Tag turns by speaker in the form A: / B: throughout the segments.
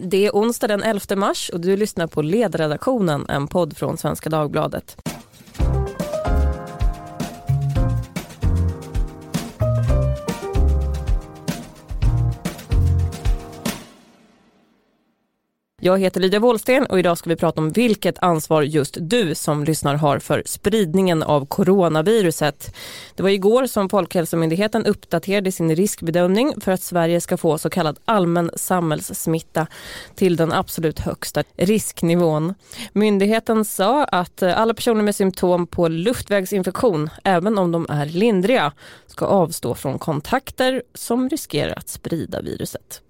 A: Det är onsdag den 11 mars och du lyssnar på Ledredaktionen, en podd från Svenska Dagbladet. Jag heter Lydia Wåhlsten och idag ska vi prata om vilket ansvar just du som lyssnar har för spridningen av coronaviruset. Det var igår som Folkhälsomyndigheten uppdaterade sin riskbedömning för att Sverige ska få så kallad allmän samhällssmitta till den absolut högsta risknivån. Myndigheten sa att alla personer med symptom på luftvägsinfektion, även om de är lindriga, ska avstå från kontakter som riskerar att sprida viruset.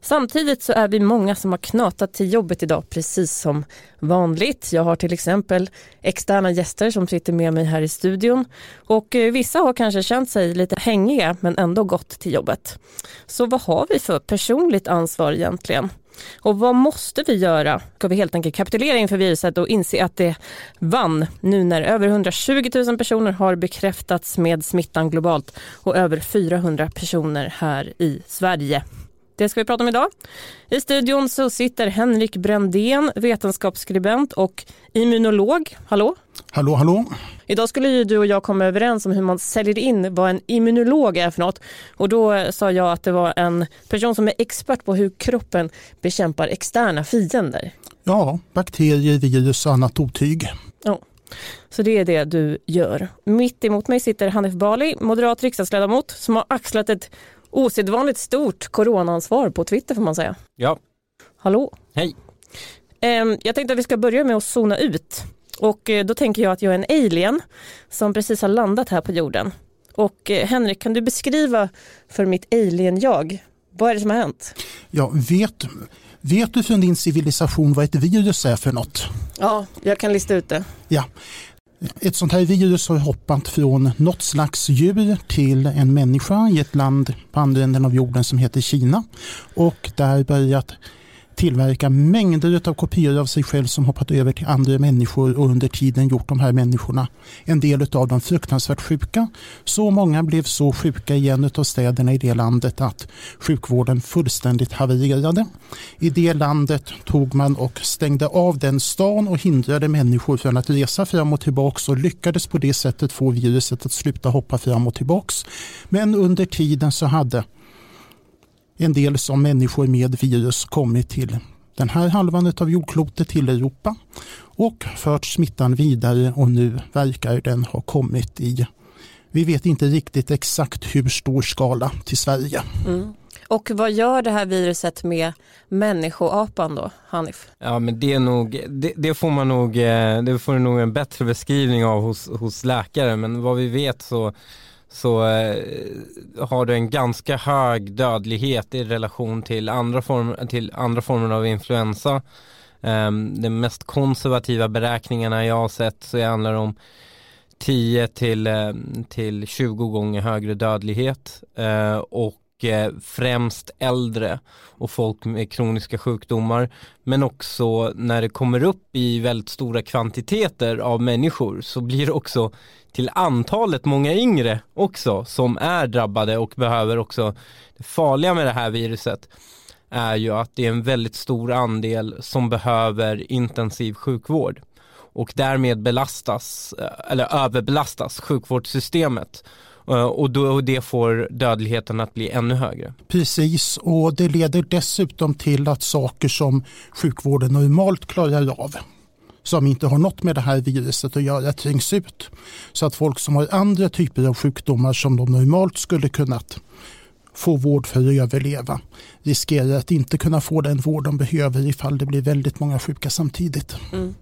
A: Samtidigt så är vi många som har knatat till jobbet idag precis som vanligt. Jag har till exempel externa gäster som sitter med mig här i studion och eh, vissa har kanske känt sig lite hängiga men ändå gått till jobbet. Så vad har vi för personligt ansvar egentligen? Och vad måste vi göra? Ska vi helt enkelt kapitulera inför viruset och inse att det vann nu när över 120 000 personer har bekräftats med smittan globalt och över 400 personer här i Sverige. Det ska vi prata om idag. I studion så sitter Henrik Brändén, vetenskapsskribent och immunolog. Hallå?
B: Hallå, hallå.
A: Idag skulle ju du och jag komma överens om hur man säljer in vad en immunolog är för något. Och då sa jag att det var en person som är expert på hur kroppen bekämpar externa fiender.
B: Ja, bakterier, virus och annat otyg.
A: Ja. Så det är det du gör. Mitt emot mig sitter Hanif Bali, moderat riksdagsledamot som har axlat ett osedvanligt stort coronaansvar på Twitter får man säga.
C: Ja.
A: Hallå.
C: Hej.
A: Ehm, jag tänkte att vi ska börja med att zona ut. Och eh, då tänker jag att jag är en alien som precis har landat här på jorden. Och eh, Henrik, kan du beskriva för mitt alien-jag, vad är det som har hänt?
B: Ja, vet, vet du från din civilisation vad ett virus är för något?
A: Ja, jag kan lista ut det.
B: Ja, ett sånt här virus har hoppat från något slags djur till en människa i ett land på andra änden av jorden som heter Kina. Och där börjat tillverka mängder av kopior av sig själv som hoppat över till andra människor och under tiden gjort de här människorna, en del av dem fruktansvärt sjuka. Så många blev så sjuka i en av städerna i det landet att sjukvården fullständigt havererade. I det landet tog man och stängde av den stan och hindrade människor från att resa fram och tillbaka och lyckades på det sättet få viruset att sluta hoppa fram och tillbaka. Men under tiden så hade en del som människor med virus kommit till den här halvan av jordklotet till Europa och fört smittan vidare och nu verkar den ha kommit i, vi vet inte riktigt exakt hur stor skala till Sverige.
A: Mm. Och vad gör det här viruset med människoapan då, Hanif?
C: Ja men det är nog, det, det, får man nog, eh, det får nog en bättre beskrivning av hos, hos läkare men vad vi vet så så eh, har du en ganska hög dödlighet i relation till andra, form, till andra former av influensa. Eh, de mest konservativa beräkningarna jag har sett så handlar det om 10 till, eh, till 20 gånger högre dödlighet eh, och Eh, främst äldre och folk med kroniska sjukdomar. Men också när det kommer upp i väldigt stora kvantiteter av människor så blir det också till antalet många yngre också som är drabbade och behöver också det farliga med det här viruset är ju att det är en väldigt stor andel som behöver intensiv sjukvård och därmed belastas eh, eller överbelastas sjukvårdssystemet och, då, och det får dödligheten att bli ännu högre.
B: Precis och det leder dessutom till att saker som sjukvården normalt klarar av som inte har något med det här viruset att göra trängs ut. Så att folk som har andra typer av sjukdomar som de normalt skulle kunnat få vård för att överleva riskerar att inte kunna få den vård de behöver ifall det blir väldigt många sjuka samtidigt. Mm.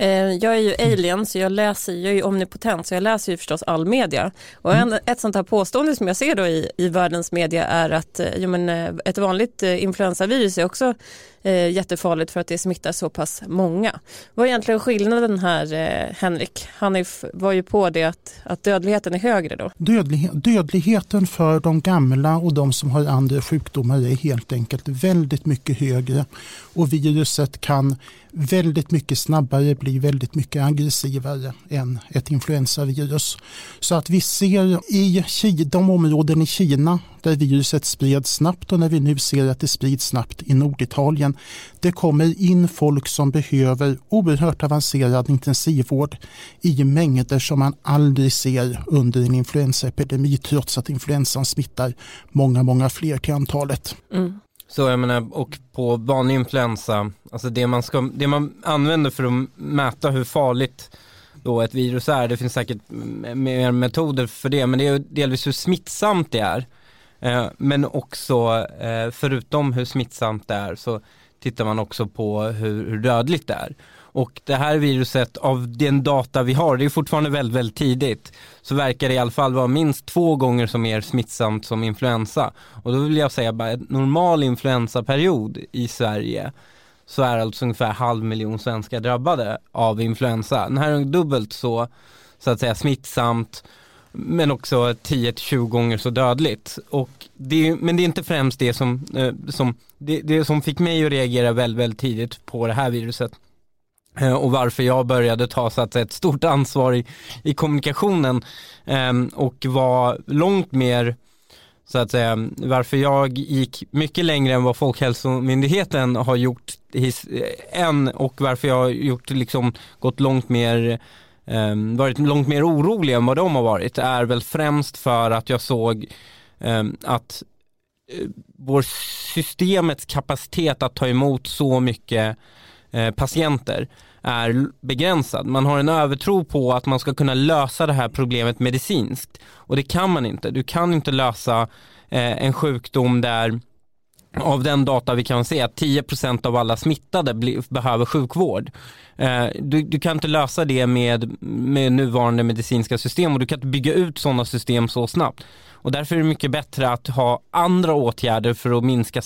A: Eh, jag är ju alien så jag läser, jag är omnipotent så jag läser ju förstås all media. Och en, mm. ett sånt här påstående som jag ser då i, i världens media är att eh, jo, men, eh, ett vanligt influensavirus är också eh, jättefarligt för att det smittar så pass många. Vad är egentligen skillnaden här eh, Henrik? Hanif var ju på det att, att dödligheten är högre då.
B: Dödlighet, dödligheten för de gamla och de som har andra sjukdomar är helt enkelt väldigt mycket högre och viruset kan väldigt mycket snabbare bli bli väldigt mycket aggressivare än ett influensavirus. Så att vi ser i de områden i Kina där viruset spreds snabbt och när vi nu ser att det sprids snabbt i Norditalien. Det kommer in folk som behöver oerhört avancerad intensivvård i mängder som man aldrig ser under en influensaepidemi trots att influensan smittar många, många fler till antalet. Mm.
C: Så jag menar, och på vanlig influensa, alltså det man, ska, det man använder för att mäta hur farligt då ett virus är, det finns säkert mer metoder för det, men det är delvis hur smittsamt det är. Eh, men också, eh, förutom hur smittsamt det är, så tittar man också på hur, hur dödligt det är. Och det här viruset, av den data vi har, det är fortfarande väldigt, väldigt tidigt, så verkar det i alla fall vara minst två gånger så mer smittsamt som influensa. Och då vill jag säga bara en normal influensaperiod i Sverige så är alltså ungefär halv miljon svenskar drabbade av influensa. Den här är dubbelt så, så att säga smittsamt men också 10-20 gånger så dödligt. Och det, men det är inte främst det som, eh, som, det, det som fick mig att reagera väldigt, väldigt tidigt på det här viruset. Eh, och varför jag började ta så att ett stort ansvar i, i kommunikationen ehm, och var långt mer så att säga, varför jag gick mycket längre än vad Folkhälsomyndigheten har gjort his, eh, än och varför jag har gjort liksom gått långt mer ehm, varit långt mer orolig än vad de har varit är väl främst för att jag såg ehm, att eh, vår systemets kapacitet att ta emot så mycket patienter är begränsad. Man har en övertro på att man ska kunna lösa det här problemet medicinskt och det kan man inte. Du kan inte lösa eh, en sjukdom där av den data vi kan se att 10% av alla smittade behöver sjukvård. Eh, du, du, kan inte lösa det med, med nuvarande medicinska system och du kan inte bygga ut sådana system så snabbt. Och därför är det mycket bättre att ha andra åtgärder för att minska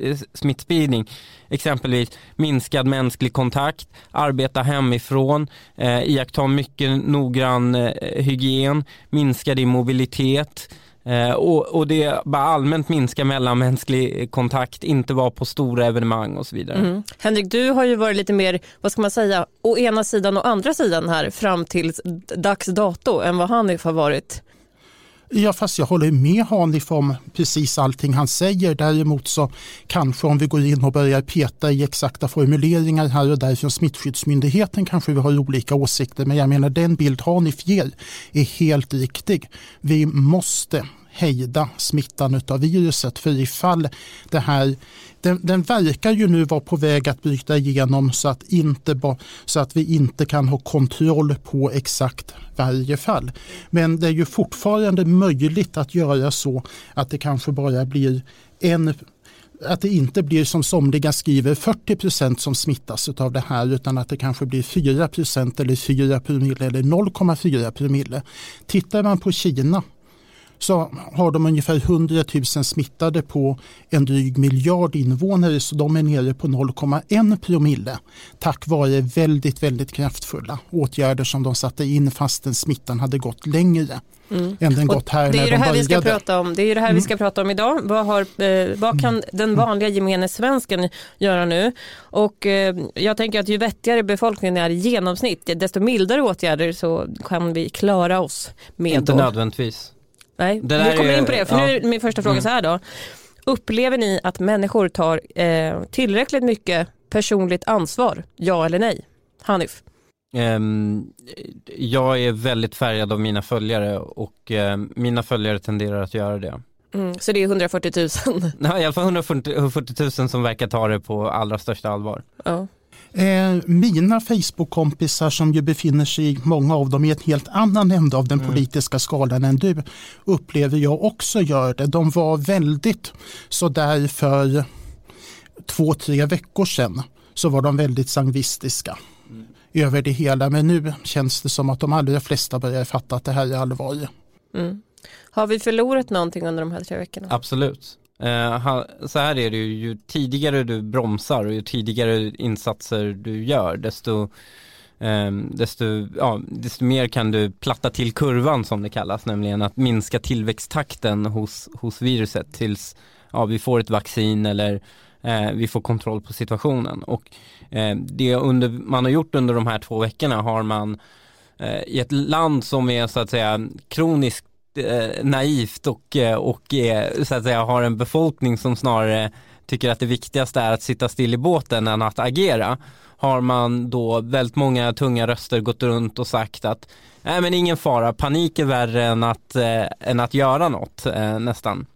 C: eh, smittspridning. Exempelvis minskad mänsklig kontakt, arbeta hemifrån, eh, iaktta mycket noggrann eh, hygien, minska din mobilitet, Eh, och, och det bara allmänt minska mellanmänsklig kontakt, inte vara på stora evenemang och så vidare. Mm.
A: Henrik, du har ju varit lite mer, vad ska man säga, å ena sidan och andra sidan här fram till dags dato än vad Hanif har varit.
B: Ja, fast jag håller med Hanif om precis allting han säger. Däremot så kanske om vi går in och börjar peta i exakta formuleringar här och där från Smittskyddsmyndigheten kanske vi har olika åsikter. Men jag menar den bild Hanif ger är helt riktig. Vi måste hejda smittan av viruset. För ifall det här, den, den, verkar ju nu vara på väg att bryta igenom så att, inte så att vi inte kan ha kontroll på exakt varje fall. Men det är ju fortfarande möjligt att göra så att det kanske bara blir en att det inte blir som somliga skriver 40 procent som smittas av det här utan att det kanske blir 4 procent eller 4 promille eller 0,4 promille. Tittar man på Kina så har de ungefär 100 000 smittade på en dryg miljard invånare så de är nere på 0,1 promille tack vare väldigt, väldigt kraftfulla åtärder som de satte in fastän smittan hade gått längre. Mm. Än den gått här
A: det
B: är
A: när det här de vi ska prata om. Det är det här mm. vi ska prata om idag. Vad, har, eh, vad kan mm. den vanliga gemene svensken göra nu? Och eh, jag tänker att ju vettigare befolkningen är i genomsnitt, desto mildare åtgärder så kan vi klara oss med.
C: Inte då. nödvändigtvis.
A: Nej, vi kommer in på det. För ja. nu är min första fråga mm. så här då. Upplever ni att människor tar eh, tillräckligt mycket personligt ansvar? Ja eller nej? Hanif? Um,
C: jag är väldigt färgad av mina följare och uh, mina följare tenderar att göra det.
A: Mm, så det är 140 000?
C: Ja, i alla fall 140, 140 000 som verkar ta det på allra största allvar. Ja.
B: Eh, mina Facebook-kompisar som ju befinner sig, många av dem i en helt annan ände av den mm. politiska skalan än du, upplever jag också gör det. De var väldigt sådär för två, tre veckor sedan så var de väldigt sangvistiska mm. över det hela. Men nu känns det som att de allra flesta börjar fatta att det här är allvar. Mm.
A: Har vi förlorat någonting under de här tre veckorna?
C: Absolut. Uh, så här är det ju, ju tidigare du bromsar och ju tidigare insatser du gör desto, um, desto, ja, desto mer kan du platta till kurvan som det kallas, nämligen att minska tillväxttakten hos, hos viruset tills ja, vi får ett vaccin eller eh, vi får kontroll på situationen. Och eh, det under, man har gjort under de här två veckorna har man eh, i ett land som är så att säga kroniskt eh, naivt och, eh, och eh, så att säga har en befolkning som snarare tycker att det viktigaste är att sitta still i båten än att agera har man då väldigt många tunga röster gått runt och sagt att nej men ingen fara, panik är värre än att, eh, än att göra något eh, nästan.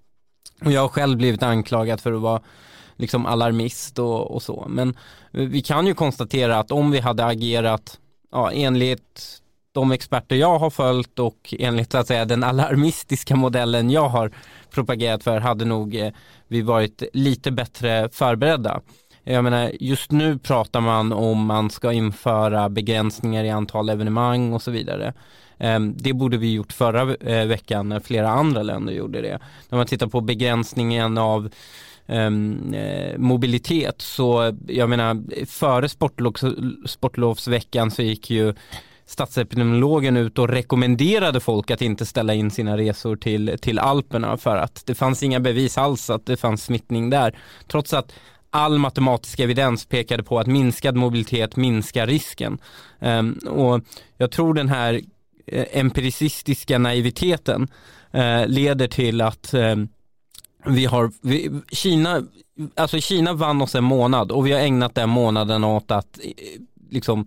C: Och jag har själv blivit anklagad för att vara liksom alarmist och, och så. Men vi kan ju konstatera att om vi hade agerat ja, enligt de experter jag har följt och enligt att säga, den alarmistiska modellen jag har propagerat för hade nog eh, vi varit lite bättre förberedda. Jag menar, just nu pratar man om man ska införa begränsningar i antal evenemang och så vidare. Ehm, det borde vi gjort förra eh, veckan när flera andra länder gjorde det. När man tittar på begränsningen av ehm, eh, mobilitet så jag menar före sportlovsveckan så gick ju statsepidemiologen ut och rekommenderade folk att inte ställa in sina resor till, till Alperna för att det fanns inga bevis alls att det fanns smittning där. Trots att all matematisk evidens pekade på att minskad mobilitet minskar risken. Um, och jag tror den här eh, empiricistiska naiviteten uh, leder till att um, vi har, vi, Kina, alltså Kina vann oss en månad och vi har ägnat den månaden åt att eh, liksom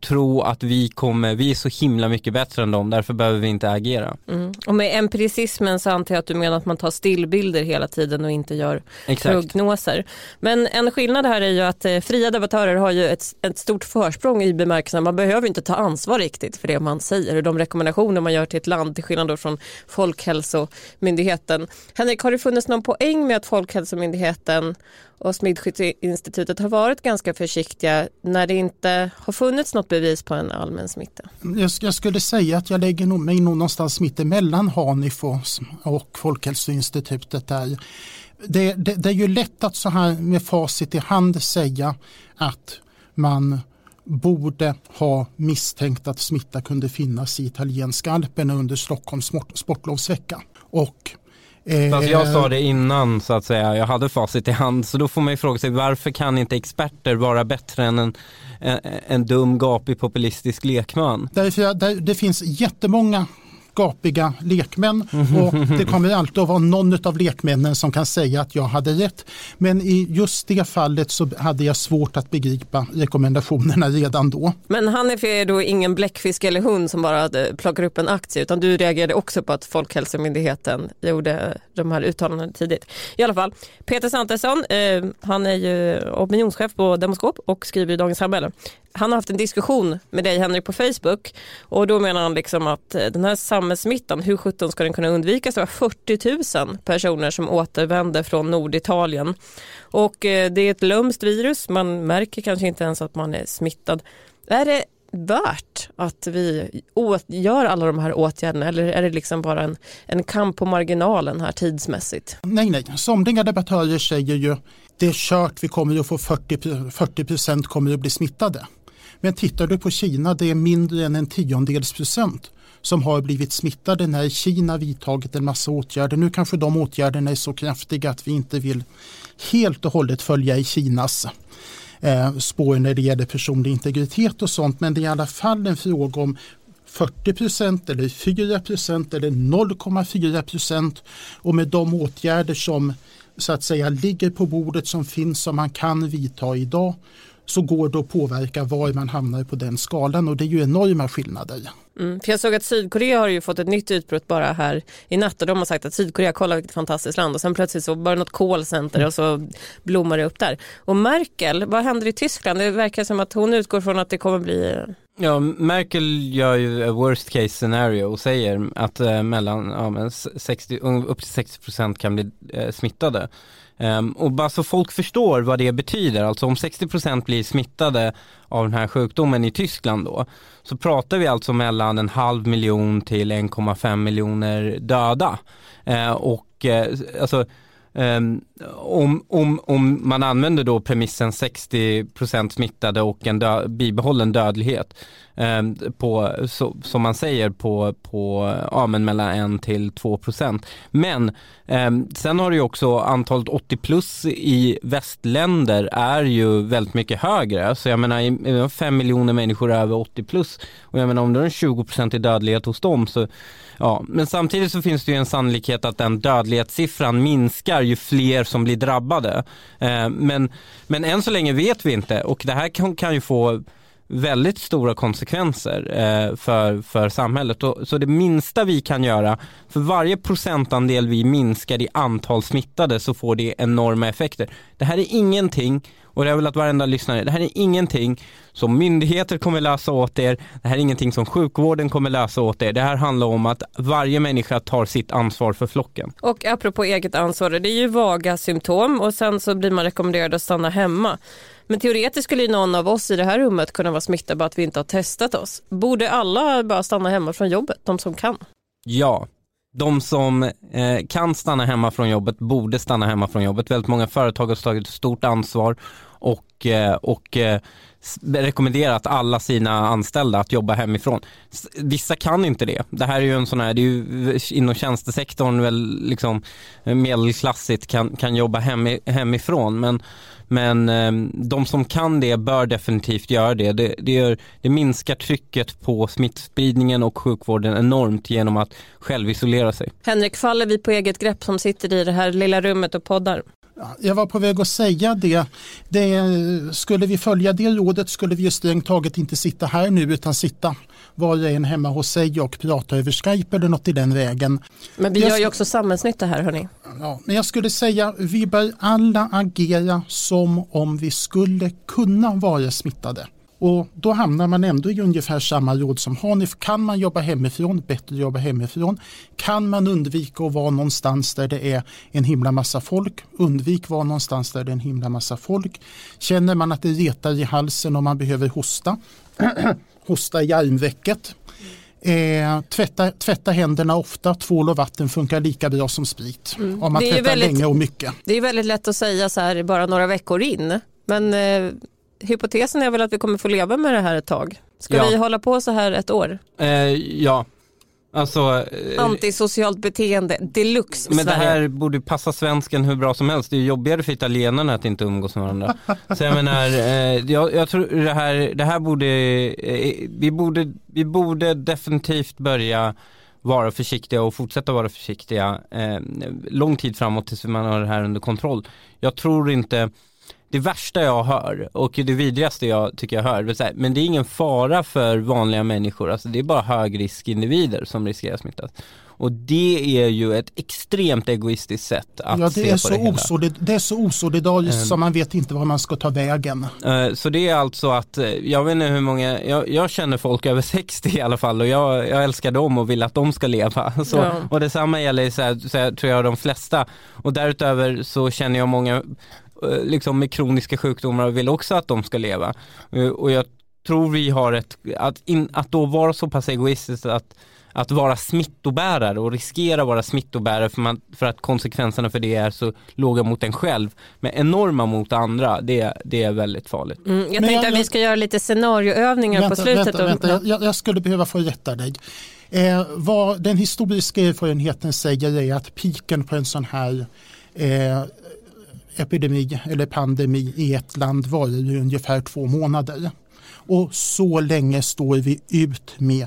C: tro att vi kommer, vi är så himla mycket bättre än dem, därför behöver vi inte agera.
A: Mm. Och med empiricismen så antar jag att du menar att man tar stillbilder hela tiden och inte gör Exakt. prognoser. Men en skillnad här är ju att eh, fria debattörer har ju ett, ett stort försprång i bemärkelsen man behöver inte ta ansvar riktigt för det man säger och de rekommendationer man gör till ett land till skillnad då från Folkhälsomyndigheten. Henrik, har det funnits någon poäng med att Folkhälsomyndigheten och Smittskyddsinstitutet har varit ganska försiktiga när det inte har funnits något bevis på en allmän smitta?
B: Jag, skulle säga att jag lägger mig nog någonstans mitt emellan Hanif och, och Folkhälsoinstitutet. Där. Det, det, det är ju lätt att så här med facit i hand säga att man borde ha misstänkt att smitta kunde finnas i italienska alperna under Stockholms sportlovsvecka. Och
C: Fast jag sa det innan så att säga, jag hade facit i hand. Så då får man ju fråga sig varför kan inte experter vara bättre än en, en, en dum gapig populistisk lekman?
B: Därför, där, det finns jättemånga gapiga lekmän och det kommer alltid att vara någon av lekmännen som kan säga att jag hade rätt. Men i just det fallet så hade jag svårt att begripa rekommendationerna redan då.
A: Men Hanif är då ingen bläckfisk eller hund som bara plockar upp en aktie utan du reagerade också på att Folkhälsomyndigheten gjorde de här uttalandena tidigt. I alla fall, Peter Santesson, eh, han är ju opinionschef på Demoskop och skriver i Dagens Samhälle han har haft en diskussion med dig Henrik på Facebook och då menar han liksom att eh, den här samhällssmittan, hur sjutton ska den kunna undvikas? Det var 40 000 personer som återvände från Norditalien och eh, det är ett lömskt virus, man märker kanske inte ens att man är smittad. Är det värt att vi gör alla de här åtgärderna eller är det liksom bara en, en kamp på marginalen här tidsmässigt?
B: Nej, nej. Somliga debattörer säger ju det är kört, vi kommer att få 40 procent kommer att bli smittade. Men tittar du på Kina, det är mindre än en tiondels procent som har blivit smittade när Kina vidtagit en massa åtgärder. Nu kanske de åtgärderna är så kraftiga att vi inte vill helt och hållet följa i Kinas eh, spår när det gäller personlig integritet och sånt. Men det är i alla fall en fråga om 40 procent eller 4 procent eller 0,4 procent. Och med de åtgärder som så att säga ligger på bordet som finns som man kan vidta idag så går det att påverka var man hamnar på den skalan och det är ju enorma skillnader.
A: Mm, för jag såg att Sydkorea har ju fått ett nytt utbrott bara här i natt och de har sagt att Sydkorea, kolla vilket fantastiskt land och sen plötsligt så bara något callcenter och så blommar det upp där. Och Merkel, vad händer i Tyskland? Det verkar som att hon utgår från att det kommer bli
C: Ja, Merkel gör ju worst case scenario och säger att eh, mellan ja, 60, upp till 60 procent kan bli eh, smittade. Um, och bara så folk förstår vad det betyder, alltså om 60% blir smittade av den här sjukdomen i Tyskland då, så pratar vi alltså mellan en halv miljon till 1,5 miljoner döda. Uh, och uh, alltså Um, om, om, om man använder då premissen 60% smittade och en dö bibehållen dödlighet Ehm, på, så, som man säger på, på ja, men mellan 1 till 2 procent. Men ehm, sen har du ju också antalet 80 plus i västländer är ju väldigt mycket högre. Så jag menar 5 miljoner människor över 80 plus och jag menar om det är en 20 procent i dödlighet hos dem så Ja, men samtidigt så finns det ju en sannolikhet att den dödlighetssiffran minskar ju fler som blir drabbade. Eh, men, men än så länge vet vi inte och det här kan, kan ju få väldigt stora konsekvenser eh, för, för samhället. Och, så det minsta vi kan göra, för varje procentandel vi minskar i antal smittade så får det enorma effekter. Det här är ingenting och det är väl att varenda lyssnare, det här är ingenting som myndigheter kommer lösa åt er, det här är ingenting som sjukvården kommer lösa åt er. Det här handlar om att varje människa tar sitt ansvar för flocken.
A: Och apropå eget ansvar, det är ju vaga symptom och sen så blir man rekommenderad att stanna hemma. Men teoretiskt skulle ju någon av oss i det här rummet kunna vara smittad bara att vi inte har testat oss. Borde alla bara stanna hemma från jobbet, de som kan?
C: Ja, de som eh, kan stanna hemma från jobbet borde stanna hemma från jobbet. Väldigt många företag har tagit stort ansvar och, eh, och eh, rekommenderat alla sina anställda att jobba hemifrån. Vissa kan inte det. Det här är ju en sån här, det är ju inom tjänstesektorn väl liksom eh, medelklassigt kan, kan jobba hem, hemifrån men men ehm, de som kan det bör definitivt göra det. Det, det, gör, det minskar trycket på smittspridningen och sjukvården enormt genom att självisolera sig.
A: Henrik, faller vi på eget grepp som sitter i det här lilla rummet och poddar?
B: Jag var på väg att säga det. det. Skulle vi följa det rådet skulle vi strängt taget inte sitta här nu utan sitta var och en hemma hos sig och prata över Skype eller något i den vägen.
A: Men vi jag gör ju också samhällsnytta här hörni.
B: Ja, men jag skulle säga vi bör alla agera som om vi skulle kunna vara smittade. Och då hamnar man ändå i ungefär samma råd som har ni. Kan man jobba hemifrån, bättre jobba hemifrån. Kan man undvika att vara någonstans där det är en himla massa folk, undvik vara någonstans där det är en himla massa folk. Känner man att det retar i halsen och man behöver hosta, hosta i armvecket. Eh, tvätta, tvätta händerna ofta, tvål och vatten funkar lika bra som sprit. Mm. Om man tvättar väldigt, länge och mycket.
A: Det är väldigt lätt att säga så här bara några veckor in. Men eh, hypotesen är väl att vi kommer få leva med det här ett tag. Ska ja. vi hålla på så här ett år?
C: Eh, ja. Alltså,
A: eh, Antisocialt beteende deluxe
C: Men Sverige. det här borde passa svensken hur bra som helst. Det är jobbigare för italienarna att inte umgås med varandra. så jag menar, eh, jag, jag, tror det här, det här borde, eh, vi borde, vi borde definitivt börja vara försiktiga och fortsätta vara försiktiga eh, lång tid framåt tills man har det här under kontroll. Jag tror inte det värsta jag hör och det vidrigaste jag tycker jag hör, men det är ingen fara för vanliga människor, alltså det är bara högriskindivider som riskerar att smittas. Och det är ju ett extremt egoistiskt sätt att ja, se på
B: så
C: det hela.
B: Osolid, det är så osolidariskt um, så man vet inte var man ska ta vägen.
C: Uh, så det är alltså att, eh, jag vet inte hur många, jag, jag, känner folk över 60 i alla fall och jag, jag älskar dem och vill att de ska leva. Så, ja. Och detsamma gäller så här, så här, tror jag de flesta. Och därutöver så känner jag många Eh, liksom med kroniska sjukdomar och vill också att de ska leva. Eh, och jag tror vi har ett, att, in, att då vara så pass egoistiskt att att vara smittobärare och riskera vara smittobärare för, man, för att konsekvenserna för det är så låga mot en själv men enorma mot andra det, det är väldigt farligt.
A: Mm, jag tänkte jag, att vi ska göra lite scenarioövningar
B: vänta,
A: på slutet.
B: Vänta, vänta. Jag, jag, skulle behöva få rätta dig. Eh, vad den historiska erfarenheten säger är att piken på en sån här eh, epidemi eller pandemi i ett land varar i ungefär två månader. Och så länge står vi ut med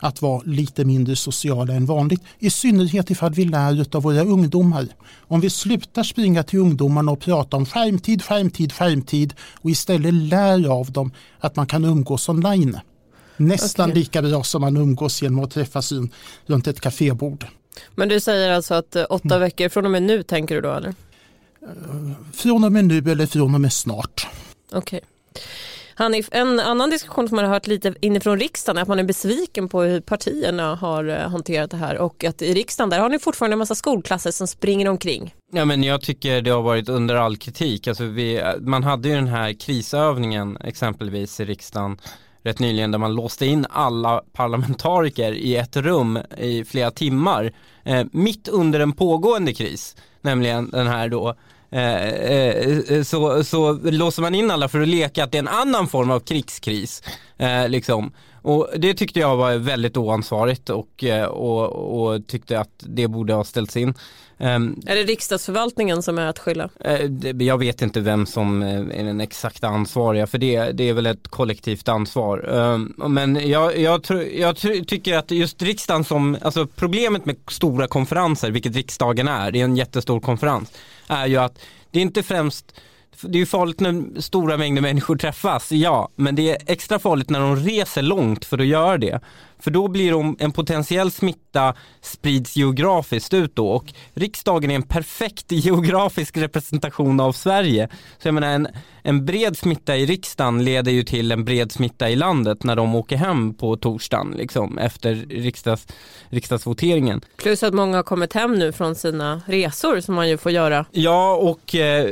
B: att vara lite mindre sociala än vanligt. I synnerhet ifall vi lär av våra ungdomar. Om vi slutar springa till ungdomarna och prata om skärmtid, skärmtid, skärmtid och istället lär av dem att man kan umgås online. Nästan okay. lika bra som man umgås genom att träffas runt ett kafébord.
A: Men du säger alltså att eh, åtta mm. veckor från och med nu tänker du då eller?
B: Från och med nu eller från och med snart.
A: Okej. Okay. En annan diskussion som man har hört lite inifrån riksdagen är att man är besviken på hur partierna har eh, hanterat det här och att i riksdagen där har ni fortfarande en massa skolklasser som springer omkring.
C: Ja men jag tycker det har varit under all kritik. Alltså vi, man hade ju den här krisövningen exempelvis i riksdagen rätt nyligen där man låste in alla parlamentariker i ett rum i flera timmar eh, mitt under en pågående kris, nämligen den här då Eh, eh, så, så låser man in alla för att leka att det är en annan form av krigskris. Eh, liksom. Och det tyckte jag var väldigt oansvarigt och, eh, och, och tyckte att det borde ha ställts in.
A: Um, är det riksdagsförvaltningen som är att skylla?
C: Uh, jag vet inte vem som är den exakta ansvariga för det. Det är väl ett kollektivt ansvar. Uh, men jag, jag, jag, tycker att just riksdagen som, alltså problemet med stora konferenser, vilket riksdagen är, det är en jättestor konferens, är ju att det är inte främst det är farligt när stora mängder människor träffas, ja, men det är extra farligt när de reser långt för att göra det. För då blir de, en potentiell smitta sprids geografiskt ut då och riksdagen är en perfekt geografisk representation av Sverige. Så jag menar en, en bred smitta i riksdagen leder ju till en bred smitta i landet när de åker hem på torsdagen liksom, efter riksdags, riksdagsvoteringen.
A: Plus att många har kommit hem nu från sina resor som man ju får göra.
C: Ja och eh,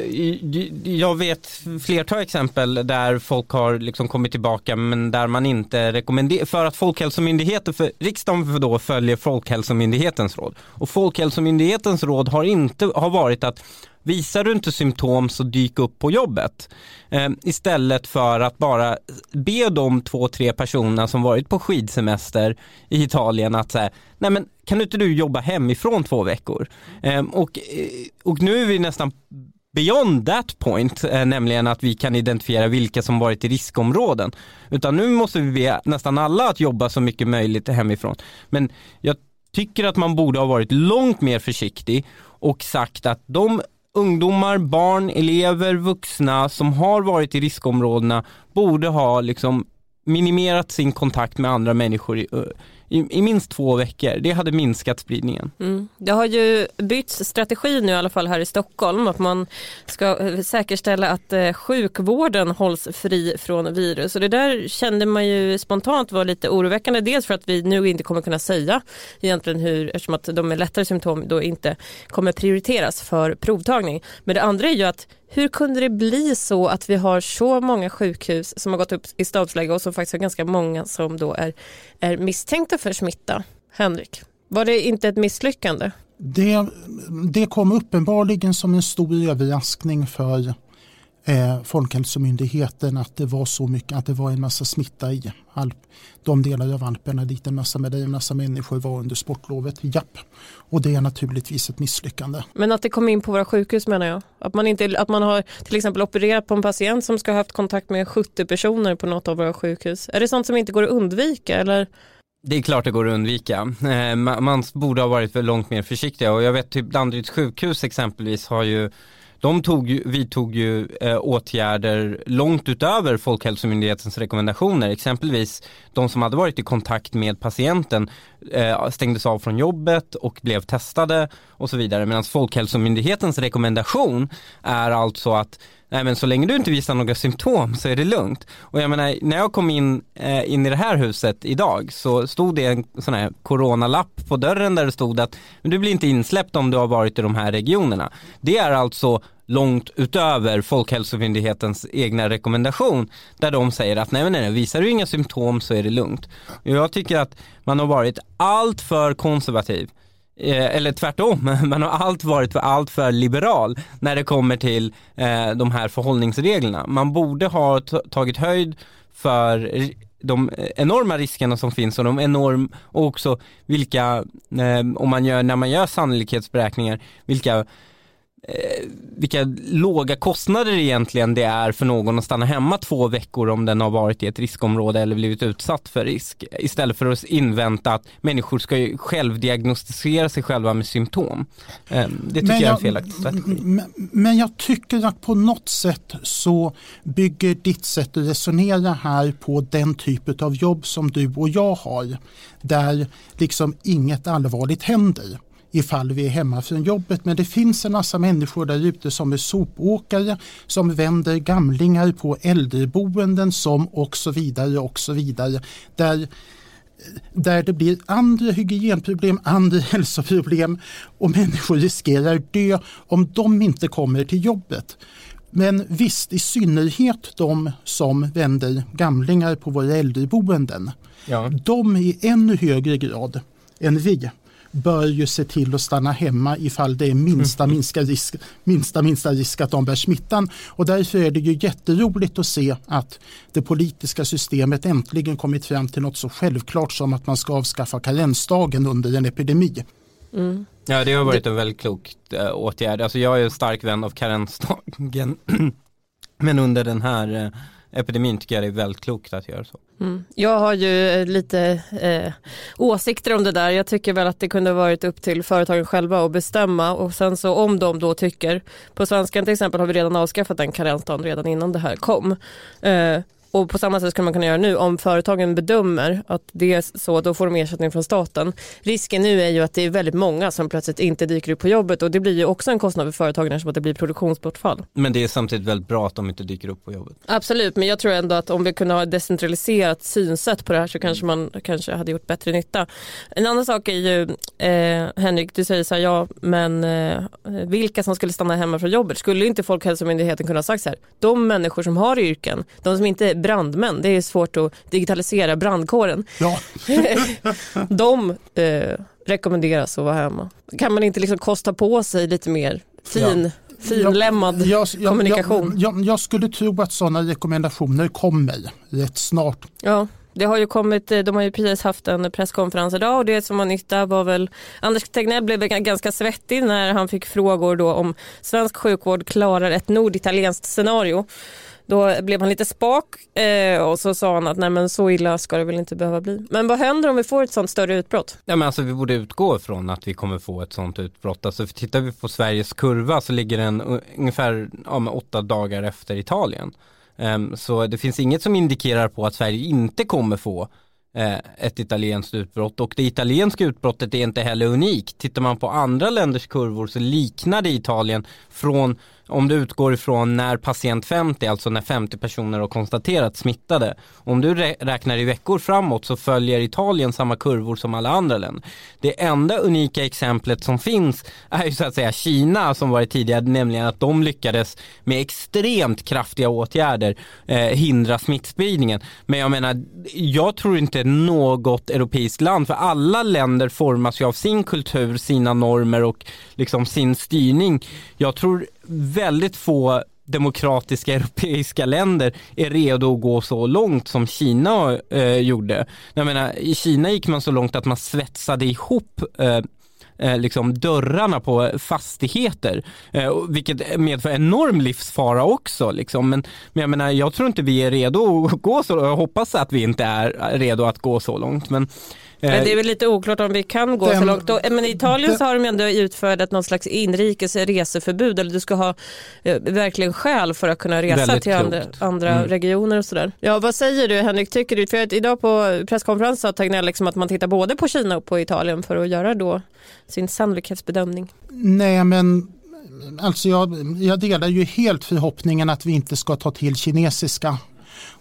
C: jag vet flertal exempel där folk har liksom kommit tillbaka men där man inte rekommenderar, för att Folkhälsomyndigheten, för riksdagen då följer Folkhälsomyndighetens råd och Folkhälsomyndighetens råd har inte har varit att Visar du inte symptom så dyk upp på jobbet. Eh, istället för att bara be de två, tre personerna som varit på skidsemester i Italien att säga, nej men kan inte du jobba hemifrån två veckor? Ehm, eh, och, och nu är vi nästan beyond that point, eh, nämligen att vi kan identifiera vilka som varit i riskområden. Utan nu måste vi be nästan alla att jobba så mycket möjligt hemifrån. Men jag tycker att man borde ha varit långt mer försiktig och sagt att de ungdomar, barn, elever, vuxna som har varit i riskområdena borde ha liksom minimerat sin kontakt med andra människor i, i, i, minst två veckor. Det hade minskat spridningen.
A: Mm. Det har ju bytts strategi nu i alla fall här i Stockholm att man ska eh, säkerställa att eh, sjukvården hålls fri från virus. Och det där kände man ju spontant var lite oroväckande. Dels för att vi nu inte kommer kunna säga egentligen hur, eftersom att de med lättare symptom då inte kommer prioriteras för provtagning. Men det andra är ju att hur kunde det bli så att vi har så många sjukhus som har gått upp i stabsläge och som faktiskt har ganska många som då är, är misstänkta för smitta? Henrik, var det inte ett misslyckande?
B: Det, det kom uppenbarligen som en stor överraskning för eh, Folkhälsomyndigheten att det var så mycket, att det var en massa smitta i Alp, de delar av Alperna dit en massa, med en massa människor var under sportlovet. Japp. Och det är naturligtvis ett misslyckande.
A: Men att det kom in på våra sjukhus menar jag. Att man, inte, att man har till exempel opererat på en patient som ska ha haft kontakt med 70 personer på något av våra sjukhus. Är det sånt som inte går att undvika eller?
C: Det är klart det går att undvika. Eh, man borde ha varit långt mer försiktiga och jag vet typ Danderyds sjukhus exempelvis har ju de tog, vidtog ju eh, åtgärder långt utöver Folkhälsomyndighetens rekommendationer. Exempelvis de som hade varit i kontakt med patienten eh, stängdes av från jobbet och blev testade och så vidare. Medan Folkhälsomyndighetens rekommendation är alltså att nej men så länge du inte visar några symptom så är det lugnt. Och jag menar, när jag kom in, eh, in i det här huset idag så stod det en sån här coronalapp på dörren där det stod att men du blir inte insläppt om du har varit i de här regionerna. Det är alltså långt utöver Folkhälsomyndighetens egna rekommendation där de säger att nej men nej, visar du inga symptom så är det lugnt. Och jag tycker att man har varit allt för konservativ Eh, eller tvärtom, man har allt varit för allt för liberal när det kommer till eh, de här förhållningsreglerna. Man borde ha tagit höjd för de enorma riskerna som finns och de enorm och också vilka, eh, om man gör, när man gör sannolikhetsberäkningar, vilka eh, vilka låga kostnader egentligen det är för någon att stanna hemma två veckor om den har varit i ett riskområde eller blivit utsatt för risk. Istället för att invänta att människor ska självdiagnostisera sig själva med symptom. Eh, det tycker jag, jag är en felaktig strategi.
B: Men, men jag tycker att på något sätt så bygger ditt sätt att resonera här på den typ av jobb som du och jag har. Där liksom inget allvarligt händer ifall vi är hemma från jobbet. Men det finns en massa människor där ute som är sopåkare, som vänder gamlingar på äldreboenden som och så vidare och så vidare. Där där det blir andra hygienproblem, andra hälsoproblem och människor riskerar dö om de inte kommer till jobbet. Men visst, i synnerhet de som vänder gamlingar på våra äldreboenden. Ja. De i ännu högre grad än vi bör ju se till att stanna hemma ifall det är minsta, mm. minsta, risk, minsta, minsta risk att de bär smittan. Och därför är det ju jätteroligt att se att det politiska systemet äntligen kommit fram till något så självklart som att man ska avskaffa karensdagen under en epidemi.
C: Mm. Ja det har varit en väldigt klok äh, åtgärd. Alltså jag är en stark vän av karensdagen. Men under den här äh, epidemin tycker jag det är väldigt klokt att göra så.
A: Mm. Jag har ju eh, lite eh, åsikter om det där. Jag tycker väl att det kunde varit upp till företagen själva att bestämma och sen så om de då tycker, på svenskan till exempel har vi redan avskaffat den karensdagen redan innan det här kom. Eh, och på samma sätt skulle man kunna göra nu. Om företagen bedömer att det är så, då får de ersättning från staten. Risken nu är ju att det är väldigt många som plötsligt inte dyker upp på jobbet och det blir ju också en kostnad för företagen eftersom att det blir produktionsbortfall.
C: Men det är samtidigt väldigt bra att de inte dyker upp på jobbet.
A: Absolut, men jag tror ändå att om vi kunde ha ett decentraliserat synsätt på det här så kanske man kanske hade gjort bättre nytta. En annan sak är ju, eh, Henrik, du säger så här, ja, men eh, vilka som skulle stanna hemma från jobbet? Skulle inte Folkhälsomyndigheten kunna ha sagt så här, de människor som har yrken, de som inte brandmän. Det är svårt att digitalisera brandkåren.
B: Ja.
A: de eh, rekommenderas att vara hemma. Kan man inte liksom kosta på sig lite mer fin ja finlämmad jag, jag, kommunikation.
B: Jag, jag, skulle tro att sådana rekommendationer kommer rätt snart.
A: Ja, det har ju kommit, de har ju precis haft en presskonferens idag och det som var nytt där var väl Anders Tegnell blev ganska svettig när han fick frågor då om svensk sjukvård klarar ett norditalienskt scenario. Då blev han lite spak eh, och så sa han att nej men så illa ska det väl inte behöva bli. Men vad händer om vi får ett sånt större utbrott?
C: Ja men alltså vi borde utgå ifrån att vi kommer få ett sånt utbrott. Alltså tittar vi på Sveriges kurva så ligger den eh, ungefär ja, åtta dagar efter Italien. Um, så det finns inget som indikerar på att Sverige inte kommer få eh, ett italienskt utbrott och det italienska utbrottet är inte heller unikt. Tittar man på andra länders kurvor så liknar det Italien från om du utgår ifrån när patient 50, alltså när 50 personer har konstaterat smittade. Om du räknar i veckor framåt så följer Italien samma kurvor som alla andra länder. Det enda unika exemplet som finns är ju så att säga Kina som varit tidigare, nämligen att de lyckades med extremt kraftiga åtgärder eh, hindra smittspridningen. Men jag menar, jag tror inte något europeiskt land, för alla länder formas ju av sin kultur, sina normer och liksom sin styrning. Jag tror väldigt få demokratiska europeiska länder är redo att gå så långt som Kina eh, gjorde. Jag menar, I Kina gick man så långt att man svetsade ihop eh, eh liksom dörrarna på fastigheter. Eh, vilket medför enorm livsfara också. Liksom. Men, men jag menar, jag tror inte vi är redo att gå så långt. Jag hoppas att vi inte är redo att gå så långt. Men
A: men det är väl lite oklart om vi kan gå den, så långt. Men i Italien den, så har de ändå utfärdat någon slags inrikes reseförbud eller du ska ha eh, verkligen skäl för att kunna resa till andra, andra mm. regioner och sådär. Ja, vad säger du Henrik, tycker du? För att idag på presskonferensen sa Tegnell liksom att man tittar både på Kina och på Italien för att göra då sin sannolikhetsbedömning.
B: Nej, men alltså jag, jag delar ju helt förhoppningen att vi inte ska ta till kinesiska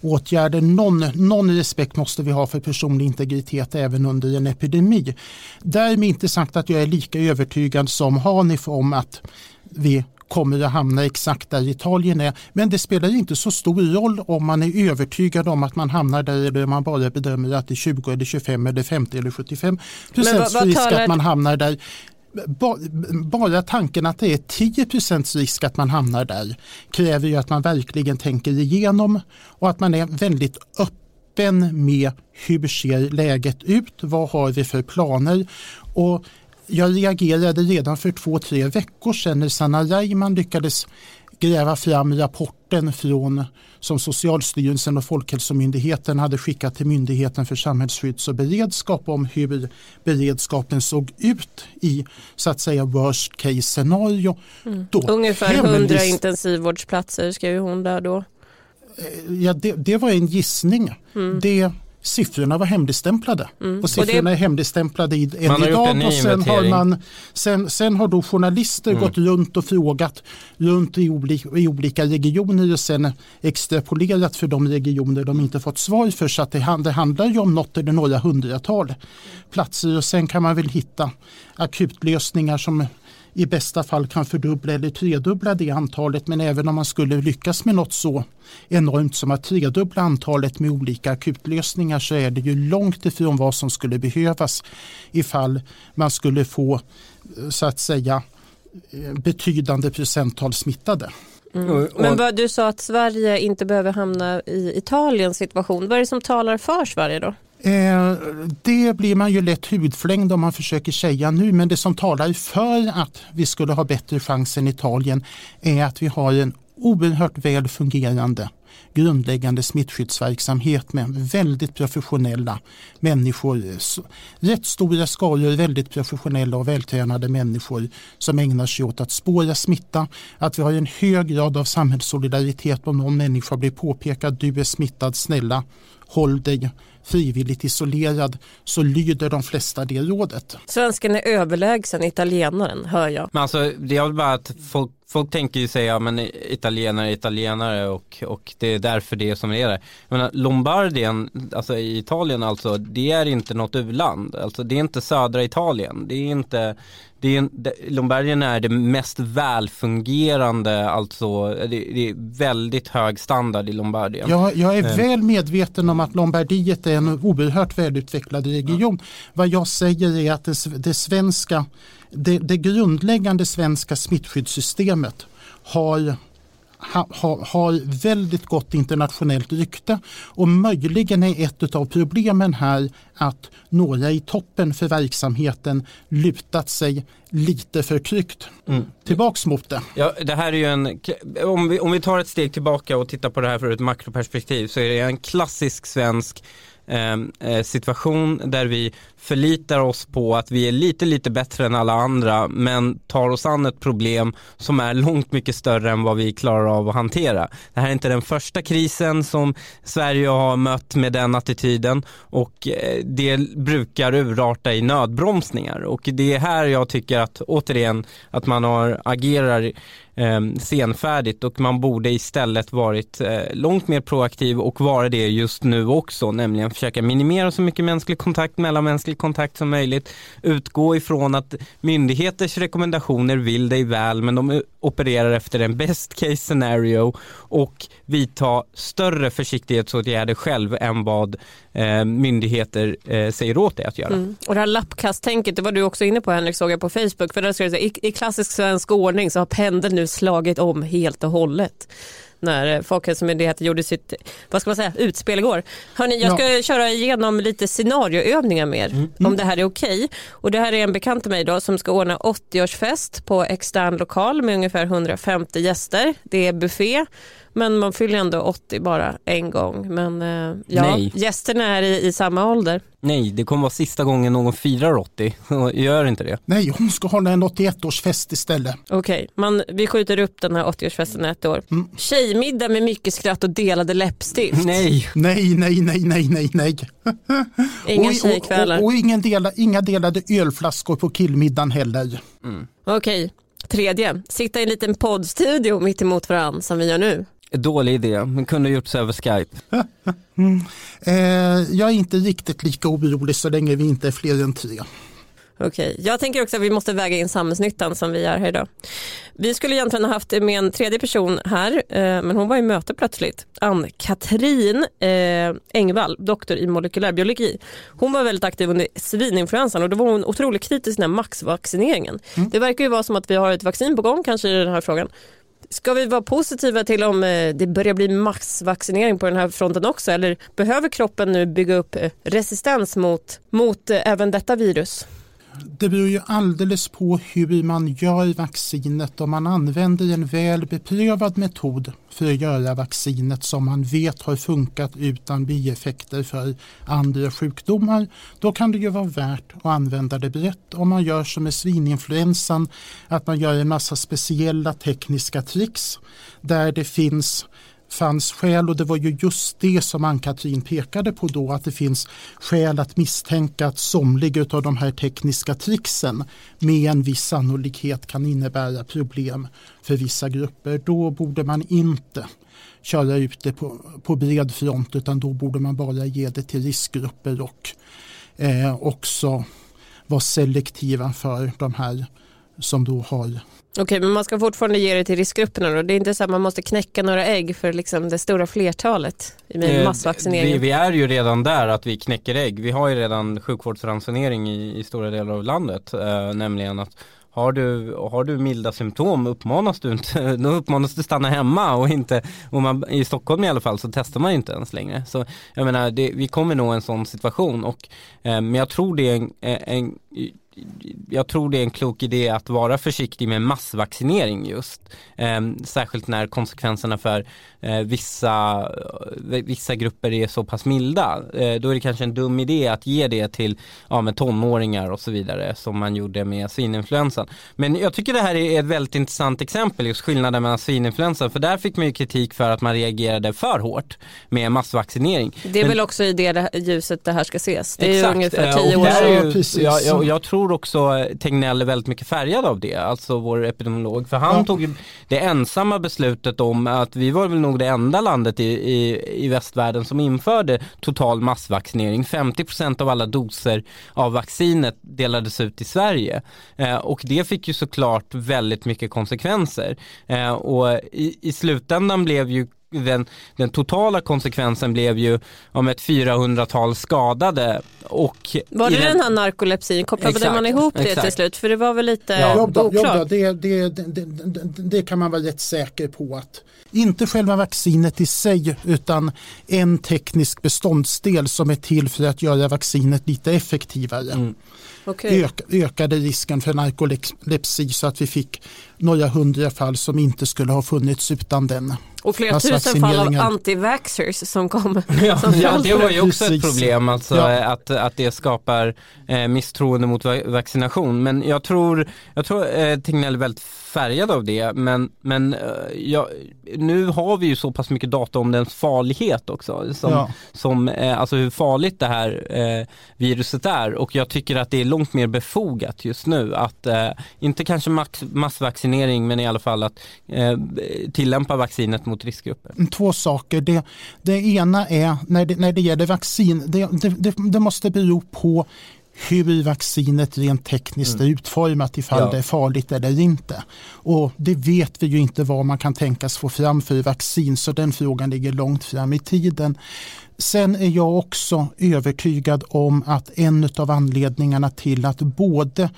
B: åtgärder. Någon, någon respekt måste vi ha för personlig integritet även under en epidemi. Därmed inte sagt att jag är lika övertygad som Hanif om att vi kommer att hamna exakt där Italien är. Men det spelar inte så stor roll om man är övertygad om att man hamnar där eller om man bara bedömer att det är 20 eller 25 eller 50 eller 75 procents risk att man hamnar där bara tanken att det är 10 risk att man hamnar där kräver ju att man verkligen tänker igenom och att man är väldigt öppen med hur ser läget ut, vad har vi för planer? Och jag reagerade redan för två, tre veckor sedan när Sanna Reimann lyckades gräva fram rapporten från, som Socialstyrelsen och Folkhälsomyndigheten hade skickat till Myndigheten för samhällsskydds och beredskap om hur beredskapen såg ut i så att säga worst case scenario.
A: Mm. Ungefär 100 intensivvårdsplatser skrev hon där då.
B: Eh, ja, det, det var en gissning. Mm. Det siffrorna var hemligstämplade. Mm. Och siffrorna och det... är hemligstämplade än idag. Och sen har, man, sen, sen har då journalister mm. gått runt och frågat runt i olika, i olika regioner och sen extrapolerat för de regioner de inte fått svar för. Så att det, det handlar ju om något eller några hundratal platser och sen kan man väl hitta akutlösningar som i bästa fall kan fördubbla eller tredubbla det antalet. Men även om man skulle lyckas med något så enormt som att tredubbla antalet med olika akutlösningar så är det ju långt ifrån vad som skulle behövas ifall man skulle få så att säga betydande procenttal smittade.
A: Mm. Men vad, du sa att Sverige inte behöver hamna i Italiens situation. Vad är det som talar för Sverige då?
B: Eh, det blir man ju lätt hudflängd om man försöker säga nu men det som talar för att vi skulle ha bättre chans än Italien är att vi har en oerhört väl fungerande grundläggande smittskyddsverksamhet med väldigt professionella människor. Rätt stora skaror väldigt professionella och vältränade människor som ägnar sig åt att spåra smitta. Att vi har en hög grad av samhällssolidaritet om någon människa blir påpekad du är smittad, snälla håll dig frivilligt isolerad så lyder de flesta det rådet.
A: Svensken är överlägsen italienaren hör jag.
C: Men alltså, det är bara att folk, folk tänker ju säga men italienare är italienare och, och det är därför det är som det är. Jag menar, Lombardien, alltså i Italien alltså, det är inte något u-land. Alltså det är inte södra Italien. Det är inte det är, Lombardien är det mest välfungerande, alltså det, det, är väldigt hög standard i Lombardien.
B: Jag, jag är eh. väl medveten om att Lombardiet är en oerhört välutvecklad region. Ja. Vad jag säger är att det, det svenska, det, det grundläggande svenska smittskyddssystemet har ha, har väldigt gott internationellt rykte och möjligen är ett av problemen här att några i toppen för verksamheten lutat sig lite för tryggt mm. tillbaks mot det.
C: Ja, det här är ju en, om vi, om vi tar ett steg tillbaka och tittar på det här för ett makroperspektiv så är det en klassisk svensk Ehm, eh, situation där vi förlitar oss på att vi är lite, lite bättre än alla andra men tar oss an ett problem som är långt mycket större än vad vi klarar av att hantera. Det här är inte den första krisen som Sverige har mött med den attityden och eh, det brukar urarta i nödbromsningar och det är här jag tycker att återigen att man har agerar eh, senfärdigt och man borde istället varit eh, långt mer proaktiv och vara det just nu också, nämligen försöka minimera så mycket mänsklig kontakt, mellanmänsklig kontakt som möjligt, utgå ifrån att myndigheters rekommendationer vill dig väl men de opererar efter en best case scenario och vidta större försiktighetsåtgärder själv än vad eh, myndigheter eh, säger åt dig att göra. Mm.
A: Och det här lappkasttänket, det var du också inne på Henrik såg jag på Facebook, för där skrev det säga, i, i klassisk svensk ordning så har pendeln nu slagit om helt och hållet när Folkhälsomyndigheten gjorde sitt vad ska man säga, utspel igår. Hörrni, jag ska ja. köra igenom lite scenarioövningar med er mm. om det här är okej. Okay. Och det här är en bekant till mig då som ska ordna 80-årsfest på extern lokal med ungefär 150 gäster. Det är buffé men man fyller ändå 80 bara en gång. Men eh, ja, Nej. gästerna är i, i samma ålder.
C: Nej, det kommer vara sista gången någon firar 80. Gör inte det.
B: Nej, hon ska hålla en 81-årsfest istället.
A: Okej, okay, vi skjuter upp den här 80-årsfesten ett år. Mm. Tjejmiddag med mycket skratt och delade läppstift.
C: Nej.
B: Nej, nej, nej, nej, nej, nej.
A: Inga och, tjejkvällar.
B: Och, och, och ingen dela, inga delade ölflaskor på killmiddagen heller.
A: Mm. Okej, okay. tredje. Sitta i en liten poddstudio mitt emot varandra som vi gör nu.
C: Dålig idé, men kunde gjorts över Skype.
B: mm. eh, jag är inte riktigt lika orolig så länge vi inte är fler än tre.
A: Okej, jag tänker också att vi måste väga in samhällsnyttan som vi gör här idag. Vi skulle egentligen ha haft med en tredje person här, eh, men hon var i möte plötsligt. Ann-Katrin eh, Engvall, doktor i molekylärbiologi. Hon var väldigt aktiv under svininfluensan och då var hon otroligt kritisk till den här maxvaccineringen. Mm. Det verkar ju vara som att vi har ett vaccin på gång kanske i den här frågan. Ska vi vara positiva till om eh, det börjar bli massvaccinering på den här fronten också eller behöver kroppen nu bygga upp resistens mot, mot även detta virus?
B: Det beror ju alldeles på hur man gör vaccinet. Om man använder en väl beprövad metod för att göra vaccinet som man vet har funkat utan bieffekter för andra sjukdomar, då kan det ju vara värt att använda det brett. Om man gör som med svininfluensan, att man gör en massa speciella tekniska tricks där det finns fanns skäl och det var ju just det som Ann-Katrin pekade på då att det finns skäl att misstänka att somliga av de här tekniska trixen med en viss sannolikhet kan innebära problem för vissa grupper. Då borde man inte köra ut det på, på bred front utan då borde man bara ge det till riskgrupper och eh, också vara selektiva för de här som då har
A: Okej, men man ska fortfarande ge det till riskgrupperna då? Det är inte så att man måste knäcka några ägg för liksom det stora flertalet med
C: Eh,
A: massvaccineringen?
C: Vi, vi är ju redan där att vi knäcker ägg. Vi har ju redan sjukvårdsransonering i, i stora delar av landet. Eh, nämligen att har du, har du milda symptom uppmanas du inte, då uppmanas du stanna hemma och inte, och man, i Stockholm i alla fall så testar man inte ens längre. Så jag menar, det, vi kommer nå en sån situation och, eh, men jag tror det är en, en jag tror det är en klok idé att vara försiktig med massvaccinering just. Eh, särskilt när konsekvenserna för eh, vissa, eh, vissa grupper är så pass milda. Eh, då är det kanske en dum idé att ge det till ja, med tonåringar och så vidare som man gjorde med svininfluensan. Men jag tycker det här är ett väldigt intressant exempel, just skillnaden mellan svininfluensan. För där fick man ju kritik för att man reagerade för hårt med massvaccinering.
A: Det är
C: Men-
A: väl också i det ljuset det här ska ses. Det är
C: Exakt.
A: ju ungefär tio år sedan.
C: jag, jag, jag tror också Tegnell är väldigt mycket färgad av det, alltså vår epidemiolog. För han
B: Ja.
C: tog det ensamma beslutet om att vi var väl nog det enda landet i, i, i västvärlden som införde total massvaccinering. 50% av alla doser av vaccinet delades ut i Sverige. Eh, och det fick ju såklart väldigt mycket konsekvenser. Eh, och i, i slutändan blev ju den, den totala konsekvensen blev ju om ett 400-tal skadade och
A: Var det den här narkolepsin, kopplade
C: Exakt,
A: man ihop det
C: exakt.
A: till slut? För det var väl lite
B: Ja, då, ja,
A: oklart?
B: då, det, det, det, det, kan man vara rätt säker på att inte själva vaccinet i sig utan en teknisk beståndsdel som är till för att göra vaccinet lite effektivare.
C: Mm.
A: Okej.
B: Ök, ökade risken för narkolepsi så att vi fick några hundra fall som inte skulle ha funnits utan den.
A: Och flera tusen fall av anti-vaxxers som kom.
C: Ja,
A: som
C: ja, det var ju också ett problem, alltså
B: Ja.
C: att, att det skapar eh, misstroende mot va- vaccination. Men jag tror, jag tror eh, Tegnell är väldigt färgad av det, men, men eh, ja, nu har vi ju så pass mycket data om dens farlighet också, som,
B: Ja.
C: som eh, alltså hur farligt det här eh, viruset är och jag tycker att det är långt mer befogat just nu att, eh, inte kanske max, massvaccinering, men i alla fall att eh, tillämpa vaccinet mot riskgrupper.
B: Två saker. Det, det ena är när det, när det gäller vaccin, det, det, det, måste bero på hur vaccinet rent tekniskt är utformat ifall
C: Ja.
B: det är farligt eller inte. Och det vet vi ju inte vad man kan tänkas få fram för vaccin så den frågan ligger långt fram i tiden. Sen är jag också övertygad om att en av anledningarna till att både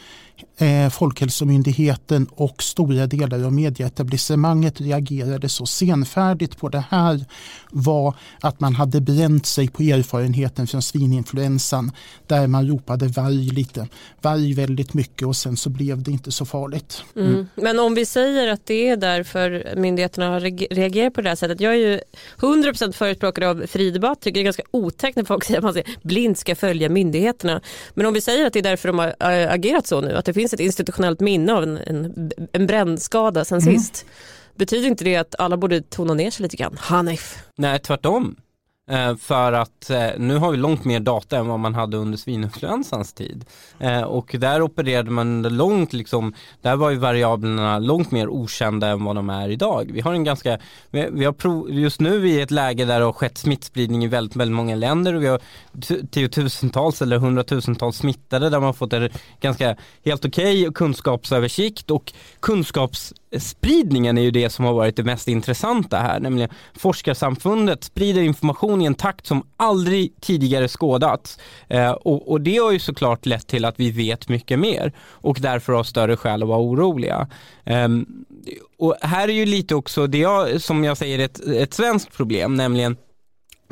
B: eh, Folkhälsomyndigheten och stora delar av medieetablissemanget reagerade så senfärdigt på det här var att man hade bränt sig på erfarenheten från svininfluensan där man ropade varg lite, varg väldigt mycket och sen så blev det inte så farligt.
A: Mm. Men om vi säger att det är därför myndigheterna har reagerat på det här sättet. Jag är ju 100% förespråkare av fri debatt. Tycker det är ganska otäckt när folk säger att man blint ska följa myndigheterna. Men om vi säger att det är därför de har äh, agerat så nu. Att det finns ett institutionellt minne av en, en, en brännskada sen sist. Betyder inte det att alla borde tona ner sig lite grann? Hanif.
C: Nej, tvärtom. Eh, för att eh, nu har vi långt mer data än vad man hade under svininfluensans tid. Eh, och där opererade man under långt, liksom, där var ju variablerna långt mer okända än vad de är idag. Vi har en ganska, vi, har prov, just nu är vi i ett läge där det har skett smittspridning i väldigt, väldigt många länder och vi har tiotusentals eller hundratusentals smittade där man har fått en ganska helt okej kunskapsöversikt och kunskaps spridningen är ju det som har varit det mest intressanta här, nämligen forskarsamfundet sprider information i en takt som aldrig tidigare skådats. Eh, och, och det har ju såklart lett till att vi vet mycket mer och därför har större skäl att vara oroliga. Eh, och här är ju lite också det jag, som jag säger ett, ett svenskt problem, nämligen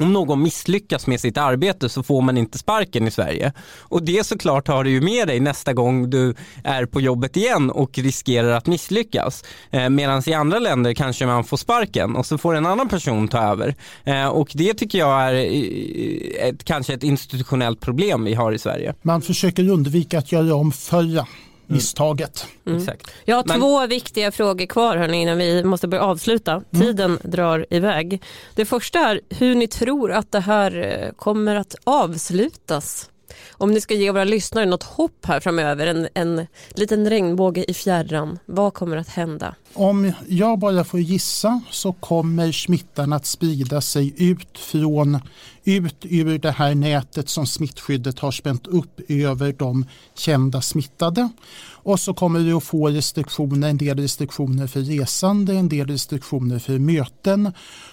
C: om någon misslyckas med sitt arbete så får man inte sparken i Sverige. Och det såklart har du ju med dig nästa gång du är på jobbet igen och riskerar att misslyckas. Eh, Medan i andra länder kanske man får sparken och så får en annan person ta över. Eh, och det tycker jag är eh, ett, kanske ett institutionellt problem vi har i Sverige.
B: Man försöker undvika att göra om förra misstaget.
C: Exakt.
A: Jag har
C: Men-
A: två viktiga frågor kvar hörni, innan vi måste börja avsluta. Tiden drar iväg. Det första är hur ni tror att det här eh, kommer att avslutas. Om ni ska ge våra lyssnare något hopp här framöver, en, en liten regnbåge i fjärran, vad kommer att hända?
B: Om jag bara får gissa så kommer smittan att sprida sig ut från ut ur det här nätet som smittskyddet har spänt upp över de kända smittade. Och så kommer vi att få restriktioner, en del restriktioner för resande, en del restriktioner för möten.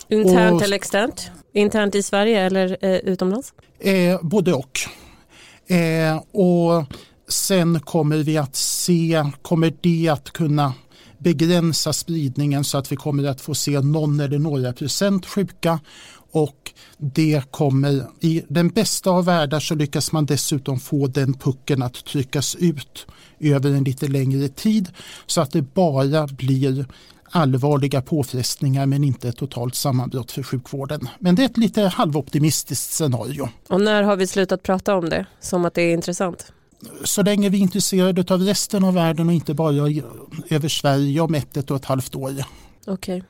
A: Internt och, eller externt? Internt i Sverige eller eh, utomlands?
B: Eh, både och. Eh, och sen kommer vi att se, kommer det att kunna begränsa spridningen så att vi kommer att få se någon eller några procent sjuka. Och det kommer i den bästa av världar så lyckas man dessutom få den pucken att tryckas ut över en lite längre tid så att det bara blir allvarliga påfrestningar men inte ett totalt sammanbrott för sjukvården. Men det är ett lite halvoptimistiskt scenario.
A: Och när har vi slutat prata om det som att det är intressant?
B: Så länge vi är intresserade av resten av världen och inte bara över Sverige om ett, ett och ett halvt år.
A: Okej.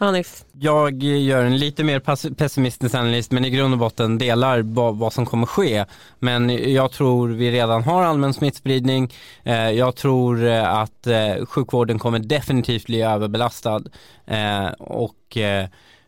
A: Hanif?
C: Jag gör en lite mer pessimistisk analys men i grund och botten delar vad som kommer ske. Men jag tror vi redan har allmän smittspridning. Eh, jag tror eh, att eh, sjukvården kommer definitivt bli överbelastad och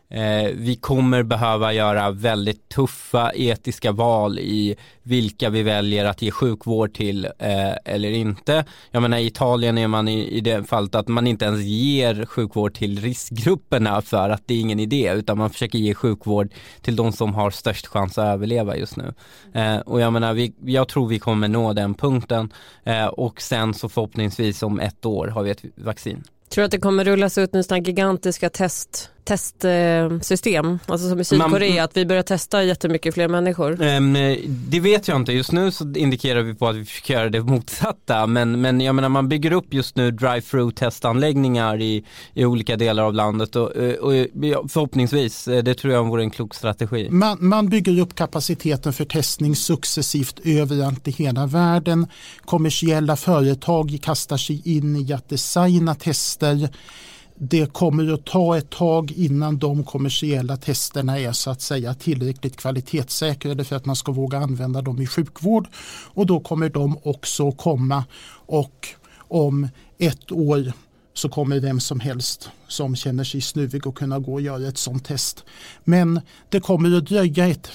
C: Eh, vi kommer behöva göra väldigt tuffa etiska val i vilka vi väljer att ge sjukvård till eh, eller inte. Jag menar i Italien är man i, i det fallet att man inte ens ger sjukvård till riskgrupperna för att det är ingen idé utan man försöker ge sjukvård till de som har störst chans att överleva just nu. Eh, och jag menar, vi, jag tror vi kommer nå den punkten eh, och sen så förhoppningsvis om ett år har vi ett vaccin.
A: Tror du att det kommer rullas ut nu sådana gigantiska test testsystem, alltså som i Sydkorea, Man, att vi börjar testa jättemycket fler människor?
C: Um, det vet jag inte, just nu så indikerar vi på att vi försöker göra det motsatta, men, men jag menar man bygger upp just nu drive-through testanläggningar i, i olika delar av landet och, och, och förhoppningsvis, eh, det tror jag vore en klok strategi.
B: Man, man bygger upp kapaciteten för testning successivt överallt i hela världen. Kommersiella företag kastar sig in i att designa tester det kommer att ta ett tag innan de kommersiella testerna är så att säga tillräckligt kvalitetssäkrade för att man ska våga använda dem i sjukvård. Och då kommer de också komma och om ett år så kommer vem som helst som känner sig snuvig att kunna gå och göra ett sånt test. Men det kommer att dröja, ett,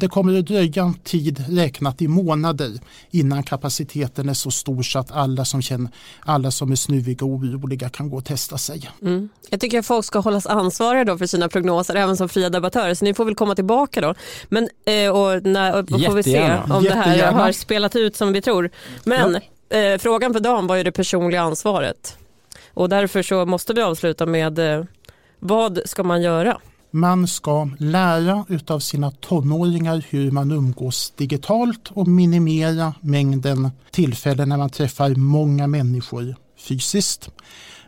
B: det kommer att dröja en tid räknat i månader innan kapaciteten är så stor så att alla som, känner, alla som är snuviga och oroliga kan gå och testa sig.
A: Mm. Jag tycker att folk ska hållas ansvariga då för sina prognoser även som fria debattörer så ni får väl komma tillbaka då. Men, eh, och när, och får vi se om det här har spelat ut som vi tror. Men ja. eh, frågan för dagen var ju det personliga ansvaret. Och därför så måste vi avsluta med eh, vad ska man göra?
B: Man ska lära av sina tonåringar hur man umgås digitalt och minimera mängden tillfällen när man träffar många människor fysiskt.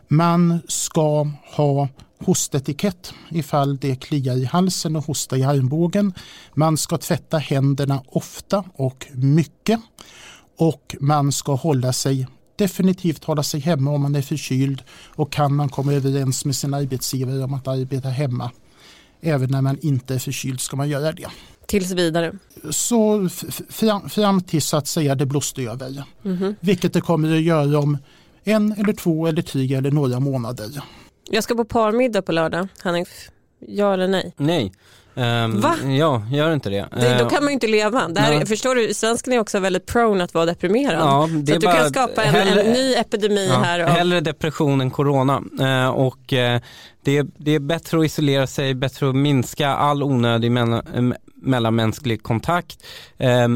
B: Man ska ha hostetikett ifall det kliar i halsen och hosta i armbågen. Man ska tvätta händerna ofta och mycket och man ska hålla sig definitivt hålla sig hemma om man är förkyld och kan man komma överens med sin arbetsgivare om att arbeta hemma. Även när man inte är förkyld ska man göra det.
A: Tills vidare?
B: Så fram, fram till så att säga det blåste över. Mm -hmm. Vilket det kommer att göra om en eller två eller tre eller några månader.
A: Jag ska på parmiddag på lördag, Hanif. Ja eller nej?
C: Nej. Um, Va? Ja, gör inte det.
A: det då ehm, kan man ju inte leva. Det här, förstår du, svensken är också väldigt prone att vara deprimerad. Ja, det så du kan skapa en, hellre, en ny epidemi ja, här.
C: Och... Hellre depression än corona. Uh, och uh, det, det, är bättre att isolera sig, bättre att minska all onödig mellanmänsklig kontakt. Eh,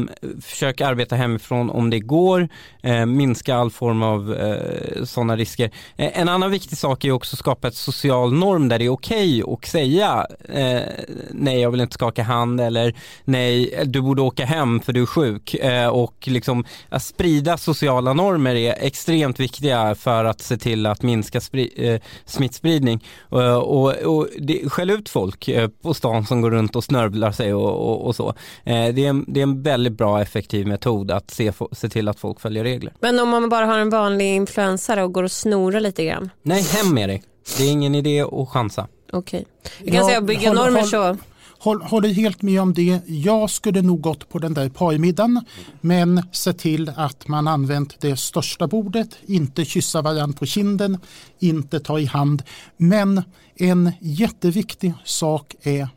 C: försök arbeta hemifrån om det går. Eh, minska all form av eh, sådana risker. Eh, en annan viktig sak är också att skapa ett social norm där det är okej okay att säga eh, nej jag vill inte skaka hand eller nej du borde åka hem för du är sjuk. Eh, och liksom att sprida sociala normer är extremt viktiga för att se till att minska eh, smittspridning. Eh, och, och det, skäll ut folk eh, på stan som går runt och snörvlar sig och, och, och så. Eh, det, är en, det är en väldigt bra effektiv metod att se, se till att folk följer regler.
A: Men om man bara har en vanlig influensare och går och snorar lite grann?
C: Nej, hem med dig. Det är ingen idé att chansa.
A: Okej. Okay. Vi kan ja, säga bygga normer så
B: håller helt med om det. Jag skulle nog gått på den där parmiddagen men se till att man använt det största bordet, inte kyssa varandra på kinden, inte ta i hand. Men en jätteviktig sak är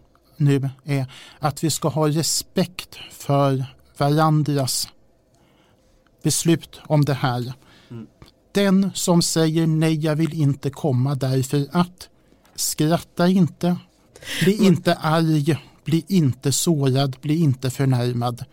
B: nu är att vi ska ha respekt för varandras beslut om det här. Mm. Den som säger nej, jag vill inte komma därför att skratta inte, bli mm. inte arg, bli inte sårad, bli inte förnärmad.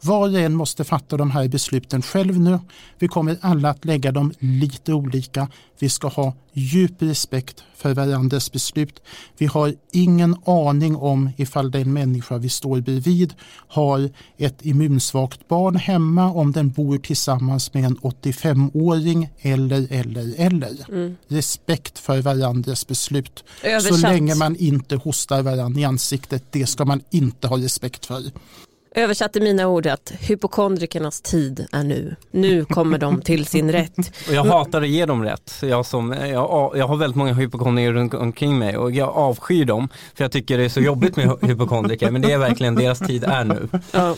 B: Var och en måste fatta de här besluten själv nu. Vi kommer alla att lägga dem lite olika. Vi ska ha djup respekt för varandras beslut. Vi har ingen aning om ifall den människa vi står bredvid har ett immunsvagt barn hemma, om den bor tillsammans med en 85-åring eller, eller, eller. Mm. Respekt för varandras beslut. Översatt. Så länge man inte hostar varandra i ansiktet, det ska man inte ha respekt för.
A: Översatte mina ord att hypokondrikernas tid är nu. Nu kommer de till sin rätt.
C: Och jag hatar att ge dem rätt. Jag, som, jag, jag har väldigt många hypokondriker runt omkring mig och jag avskyr dem för jag tycker det är så jobbigt med hypokondriker men det är verkligen deras tid är nu. Ja.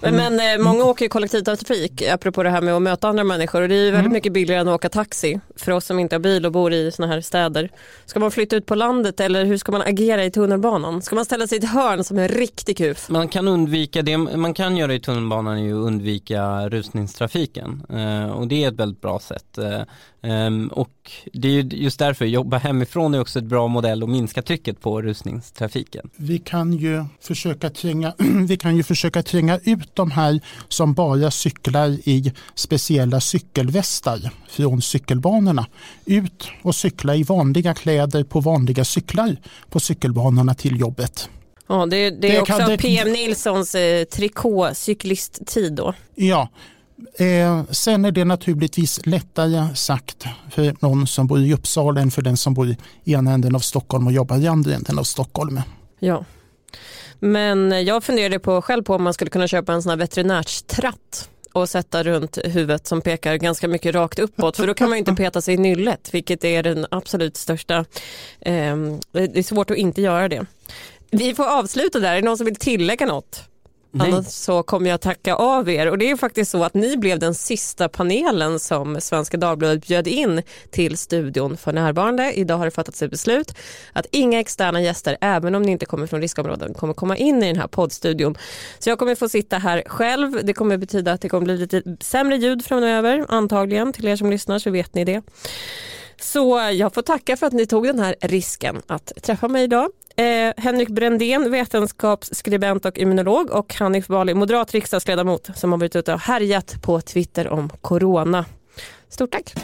A: Men, men eh, många åker kollektivtrafik apropå det här med att möta andra människor och det är väldigt mm. mycket billigare än att åka taxi för oss som inte har bil och bor i sådana här städer. Ska man flytta ut på landet eller hur ska man agera i tunnelbanan? Ska man ställa sig i ett hörn som en riktig kuf?
C: Man kan undvika det det man kan göra i tunnelbanan är ju att undvika rusningstrafiken eh, och det är ett väldigt bra sätt. Eh, ehm, och det är just därför, jobba hemifrån är också ett bra modell att minska trycket på rusningstrafiken.
B: Vi kan ju försöka tränga, vi kan ju försöka tränga ut de här som bara cyklar i speciella cykelvästar från cykelbanorna. Ut och cykla i vanliga kläder på vanliga cyklar på cykelbanorna till jobbet.
A: Ja, det, det, det är också kan, det, PM Nilssons eh, trikåcyklisttid då.
B: Ja, eh, sen är det naturligtvis lättare sagt för någon som bor i Uppsala än för den som bor i ena änden av Stockholm och jobbar i andra änden av Stockholm.
A: Ja. Men jag funderade på, själv på om man skulle kunna köpa en sån här veterinärstratt och sätta runt huvudet som pekar ganska mycket rakt uppåt för då kan man inte peta sig i nyllet vilket är den absolut största. Eh, det är svårt att inte göra det. Vi får avsluta där. Är det någon som vill tillägga något? Nej. Annars så kommer jag tacka av er och det är faktiskt så att ni blev den sista panelen som Svenska Dagbladet bjöd in till studion för närvarande. Idag har det fattats ett beslut att inga externa gäster, även om ni inte kommer från riskområden, kommer komma in i den här poddstudion. Så jag kommer få sitta här själv. Det kommer betyda att det kommer bli lite sämre ljud framöver, antagligen till er som lyssnar så vet ni det. Så jag får tacka för att ni tog den här risken att träffa mig idag. Eh, Henrik Brändén, vetenskapsskribent och immunolog och Hanif Bali, moderat riksdagsledamot som har varit ute och härjat på Twitter om corona. Stort tack!